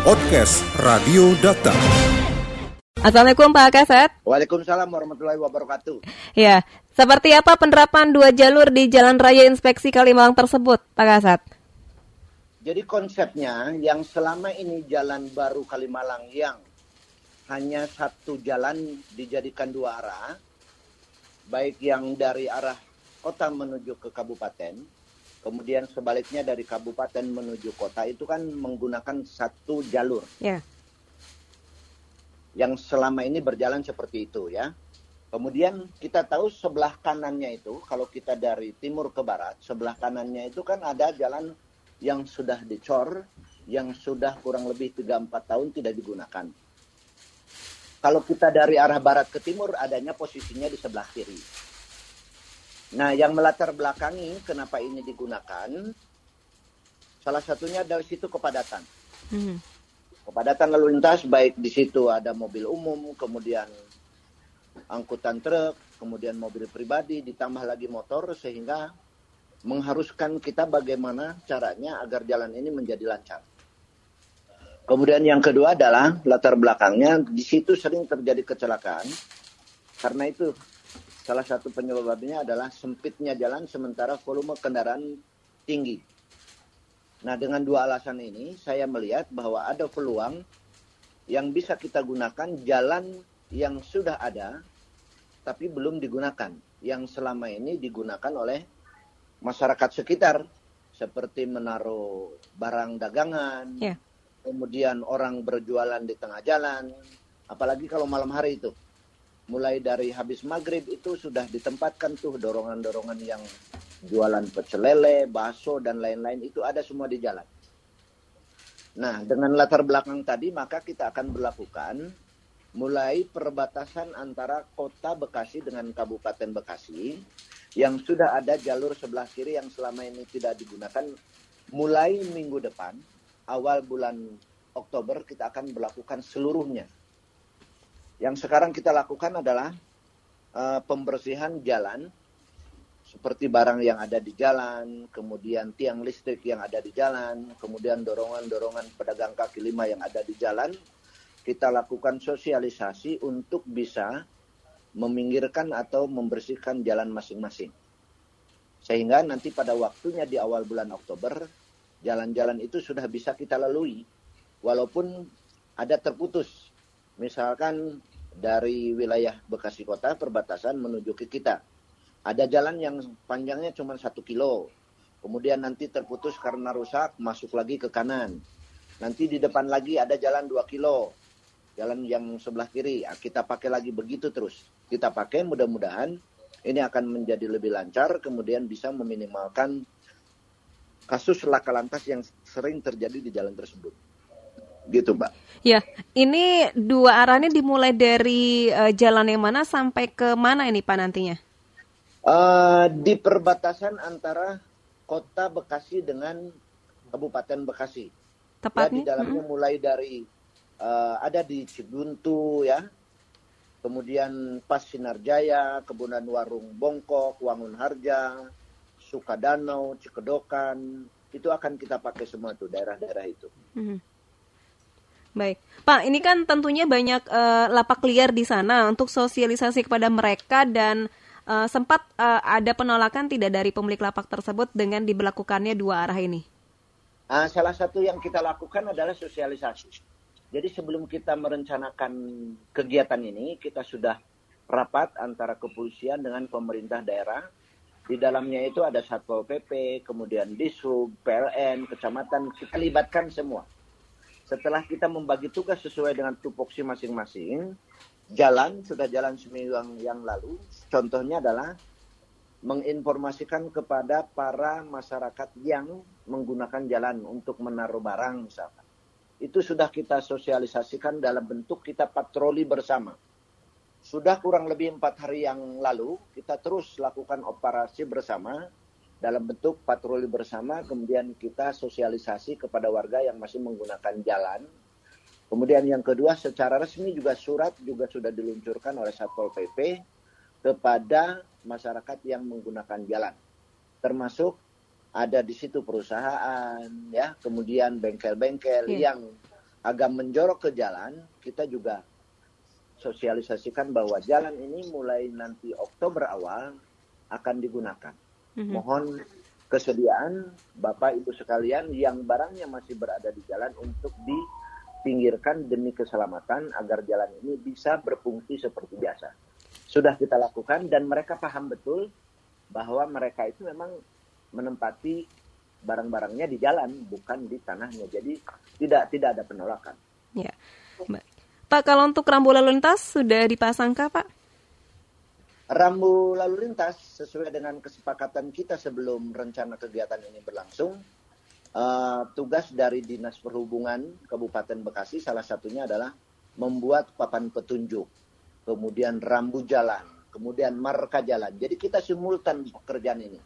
Podcast Radio Data. Assalamualaikum Pak Kasat. Waalaikumsalam warahmatullahi wabarakatuh. Ya, seperti apa penerapan dua jalur di Jalan Raya Inspeksi Kalimalang tersebut, Pak Kasat? Jadi konsepnya yang selama ini jalan baru Kalimalang yang hanya satu jalan dijadikan dua arah, baik yang dari arah kota menuju ke kabupaten, kemudian sebaliknya dari kabupaten menuju kota itu kan menggunakan satu jalur. Ya. Yang selama ini berjalan seperti itu ya. Kemudian kita tahu sebelah kanannya itu kalau kita dari timur ke barat, sebelah kanannya itu kan ada jalan yang sudah dicor, yang sudah kurang lebih 3-4 tahun tidak digunakan. Kalau kita dari arah barat ke timur adanya posisinya di sebelah kiri. Nah, yang melatar belakangi kenapa ini digunakan, salah satunya dari situ kepadatan. Hmm. Kepadatan lalu lintas baik di situ ada mobil umum, kemudian angkutan truk, kemudian mobil pribadi, ditambah lagi motor sehingga mengharuskan kita bagaimana caranya agar jalan ini menjadi lancar. Kemudian yang kedua adalah latar belakangnya di situ sering terjadi kecelakaan. Karena itu salah satu penyebabnya adalah sempitnya jalan sementara volume kendaraan tinggi. Nah, dengan dua alasan ini saya melihat bahwa ada peluang yang bisa kita gunakan jalan yang sudah ada tapi belum digunakan, yang selama ini digunakan oleh masyarakat sekitar seperti menaruh barang dagangan, Ya. kemudian orang berjualan di tengah jalan, apalagi kalau malam hari itu. Mulai dari habis maghrib itu sudah ditempatkan tuh dorongan-dorongan yang jualan pecel lele, bakso dan lain-lain itu ada semua di jalan. Nah, dengan latar belakang tadi maka kita akan berlakukan mulai perbatasan antara kota Bekasi dengan Kabupaten Bekasi yang sudah ada jalur sebelah kiri yang selama ini tidak digunakan mulai minggu depan awal bulan Oktober kita akan berlakukan seluruhnya. Yang sekarang kita lakukan adalah uh, pembersihan jalan seperti barang yang ada di jalan, kemudian tiang listrik yang ada di jalan, kemudian dorongan-dorongan pedagang kaki lima yang ada di jalan, kita lakukan sosialisasi untuk bisa meminggirkan atau membersihkan jalan masing-masing. Sehingga nanti pada waktunya di awal bulan Oktober, jalan-jalan itu sudah bisa kita lalui. Walaupun ada terputus. Misalkan dari wilayah Bekasi Kota perbatasan menuju ke kita. Ada jalan yang panjangnya cuma satu kilo. Kemudian nanti terputus karena rusak, masuk lagi ke kanan. Nanti di depan lagi ada jalan dua kilo. Jalan yang sebelah kiri. Ah, Kita pakai lagi begitu terus. Kita pakai mudah-mudahan ini akan menjadi lebih lancar. Kemudian bisa meminimalkan kasus laka lantas yang sering terjadi di jalan tersebut. Gitu, Mbak. Ya, ini dua arahnya dimulai dari eh, jalan yang mana sampai ke mana ini Pak nantinya? Eh, di perbatasan antara kota Bekasi dengan Kabupaten Bekasi. Ya, di Tepatnya? dalamnya Mm-mm. mulai dari eh, ada di Cibuntu ya, kemudian Pas Sinarjaya, Kebunan Warung Bongkok, Wangun Harja, Sukadanau, Cikedokan, itu akan kita pakai semua tuh daerah-daerah itu. Mhm. Baik, Pak. Ini kan tentunya banyak eh, lapak liar di sana untuk sosialisasi kepada mereka dan eh, sempat eh, ada penolakan tidak dari pemilik lapak tersebut dengan diberlakukannya dua arah ini. Ah, salah satu yang kita lakukan adalah sosialisasi. Jadi sebelum kita merencanakan kegiatan ini, kita sudah rapat antara kepolisian dengan pemerintah daerah. Di dalamnya itu ada Satpol PP, kemudian Dishub, PLN, kecamatan, kita libatkan semua. Setelah kita membagi tugas sesuai dengan tupoksi masing-masing, jalan, sudah jalan seminggu yang, yang lalu, contohnya adalah menginformasikan kepada para masyarakat yang menggunakan jalan untuk menaruh barang misalkan. Itu sudah kita sosialisasikan dalam bentuk kita patroli bersama. Sudah kurang lebih empat hari yang lalu, kita terus lakukan operasi bersama dalam bentuk patroli bersama, kemudian kita sosialisasi kepada warga yang masih menggunakan jalan. Kemudian yang kedua, secara resmi juga surat juga sudah diluncurkan oleh Satpol PP kepada masyarakat yang menggunakan jalan. Termasuk ada di situ perusahaan, ya, kemudian bengkel-bengkel Iya. yang agak menjorok ke jalan, kita juga sosialisasikan bahwa jalan ini mulai nanti Oktober awal akan digunakan. Mm-hmm. Mohon kesediaan Bapak Ibu sekalian yang barangnya masih berada di jalan untuk dipinggirkan demi keselamatan agar jalan ini bisa berfungsi seperti biasa. Sudah kita lakukan dan mereka paham betul bahwa mereka itu memang menempati barang-barangnya di jalan bukan di tanahnya. Jadi tidak tidak ada penolakan. Ya. Pak, kalau untuk rambu lalu lintas sudah dipasangkah, Pak? Rambu lalu lintas sesuai dengan kesepakatan kita sebelum rencana kegiatan ini berlangsung, uh, tugas dari Dinas Perhubungan Kabupaten Bekasi salah satunya adalah membuat papan petunjuk, kemudian rambu jalan, kemudian marka jalan. Jadi kita simultan pekerjaan ini.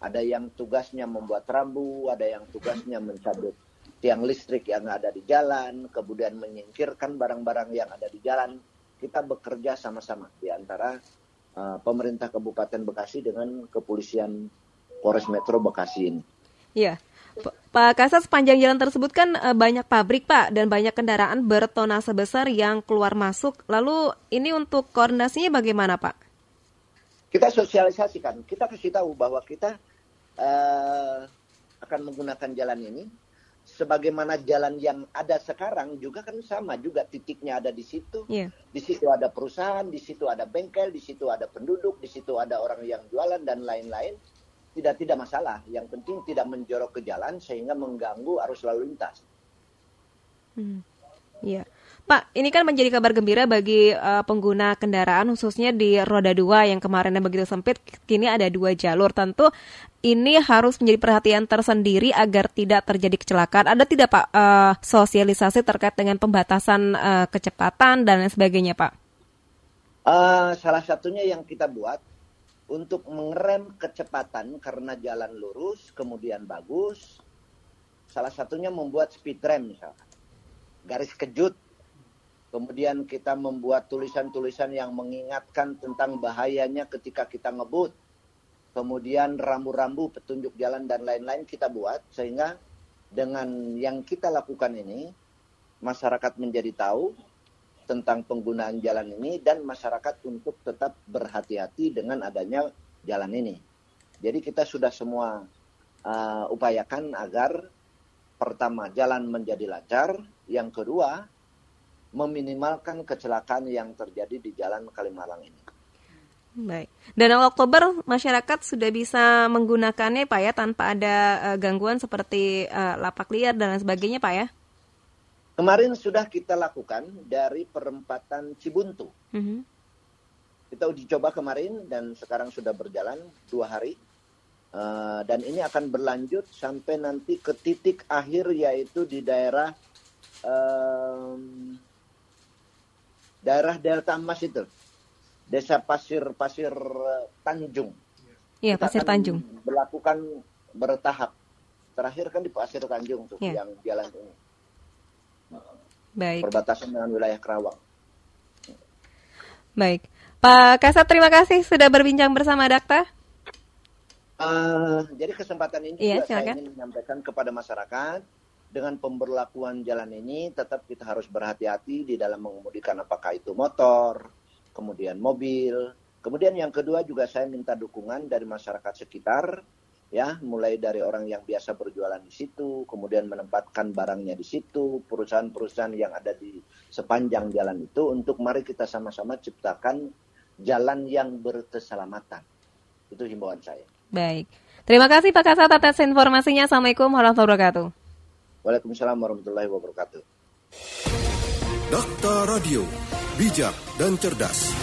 Ada yang tugasnya membuat rambu, ada yang tugasnya mencabut tiang listrik yang ada di jalan, kemudian menyingkirkan barang-barang yang ada di jalan. Kita bekerja sama-sama di antara uh, pemerintah Kabupaten Bekasi dengan kepolisian Polres Metro Bekasi ini. Iya. Pak Kasat, sepanjang jalan tersebut kan uh, banyak pabrik, Pak, dan banyak kendaraan bertona sebesar yang keluar masuk. Lalu ini untuk koordinasinya bagaimana, Pak? Kita sosialisasikan, kita kasih tahu bahwa kita uh, akan menggunakan jalan ini sebagaimana jalan yang ada sekarang juga kan sama juga titiknya ada di situ. Yeah. Di situ ada perusahaan, di situ ada bengkel, di situ ada penduduk, di situ ada orang yang jualan dan lain-lain. Tidak tidak masalah. Yang penting tidak menjorok ke jalan sehingga mengganggu arus lalu lintas. Hmm. Iya. Pak, ini kan menjadi kabar gembira bagi uh, pengguna kendaraan khususnya di roda dua yang kemarinnya begitu sempit, kini ada dua jalur. Tentu ini harus menjadi perhatian tersendiri agar tidak terjadi kecelakaan. Ada tidak Pak uh, sosialisasi terkait dengan pembatasan uh, kecepatan dan lain sebagainya Pak? Uh, salah satunya yang kita buat untuk mengerem kecepatan karena jalan lurus kemudian bagus. Salah satunya membuat speed rem misalkan. Garis kejut Kemudian kita membuat tulisan-tulisan yang mengingatkan tentang bahayanya ketika kita ngebut. Kemudian rambu-rambu, petunjuk jalan dan lain-lain kita buat sehingga dengan yang kita lakukan ini masyarakat menjadi tahu tentang penggunaan jalan ini dan masyarakat untuk tetap berhati-hati dengan adanya jalan ini. Jadi kita sudah semua uh, upayakan agar pertama jalan menjadi lancar, yang kedua meminimalkan kecelakaan yang terjadi di Jalan Kalimalang ini. Baik. Dan Oktober masyarakat sudah bisa menggunakannya Pak ya tanpa ada uh, gangguan seperti uh, lapak liar dan lain sebagainya Pak ya? Kemarin sudah kita lakukan dari perempatan Cibuntu. Mm -hmm. Kita uji coba kemarin dan sekarang sudah berjalan dua hari. Uh, dan ini akan berlanjut sampai nanti ke titik akhir yaitu di daerah um, daerah Delta Emas itu. Desa Pasir Pasir eh, Tanjung. Iya, Pasir Tanjung. Berlakukan bertahap. Terakhir kan di Pasir Tanjung tuh ya. yang jalan ini. Baik. Perbatasan dengan wilayah Kerawang. Baik. Pak Kasat, terima kasih sudah berbincang bersama Dakta. Uh, jadi kesempatan ini iya, juga saya ingin menyampaikan kepada masyarakat dengan pemberlakuan jalan ini tetap kita harus berhati-hati di dalam mengemudikan apakah itu motor, kemudian mobil. Kemudian yang kedua juga saya minta dukungan dari masyarakat sekitar ya, mulai dari orang yang biasa berjualan di situ, kemudian menempatkan barangnya di situ, perusahaan-perusahaan yang ada di sepanjang jalan itu untuk mari kita sama-sama ciptakan jalan yang berkeselamatan. Itu himbauan saya. Baik. Terima kasih Pak Kasat atas informasinya. Assalamualaikum warahmatullahi wabarakatuh. Waalaikumsalam warahmatullahi wabarakatuh. Dakta Radio, bijak dan cerdas.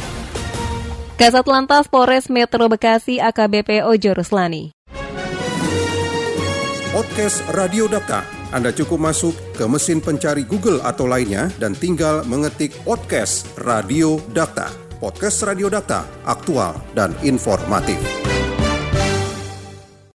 Kasat Lantas Polres Metro Bekasi AKBP Ojo Ruslani. Podcast Radio Data. Anda cukup masuk ke mesin pencari Google atau lainnya dan tinggal mengetik podcast Radio Data. Podcast Radio Data, aktual dan informatif.